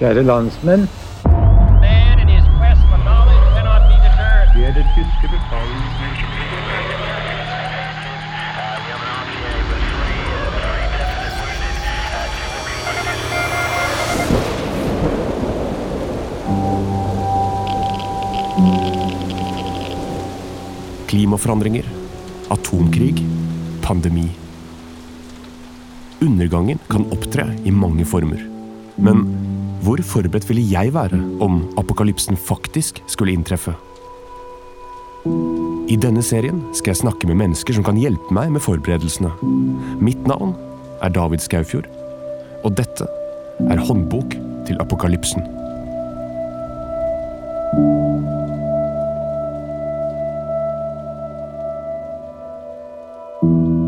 Kjære landsmenn. Det er det tyske befalingsmedlemmer. Klimaforandringer, atomkrig, pandemi. Undergangen kan opptre i mange former. Men hvor forberedt ville jeg være om apokalypsen faktisk skulle inntreffe? I denne serien skal jeg snakke med mennesker som kan hjelpe meg med forberedelsene. Mitt navn er David Skaufjord, og dette er Håndbok til apokalypsen. thank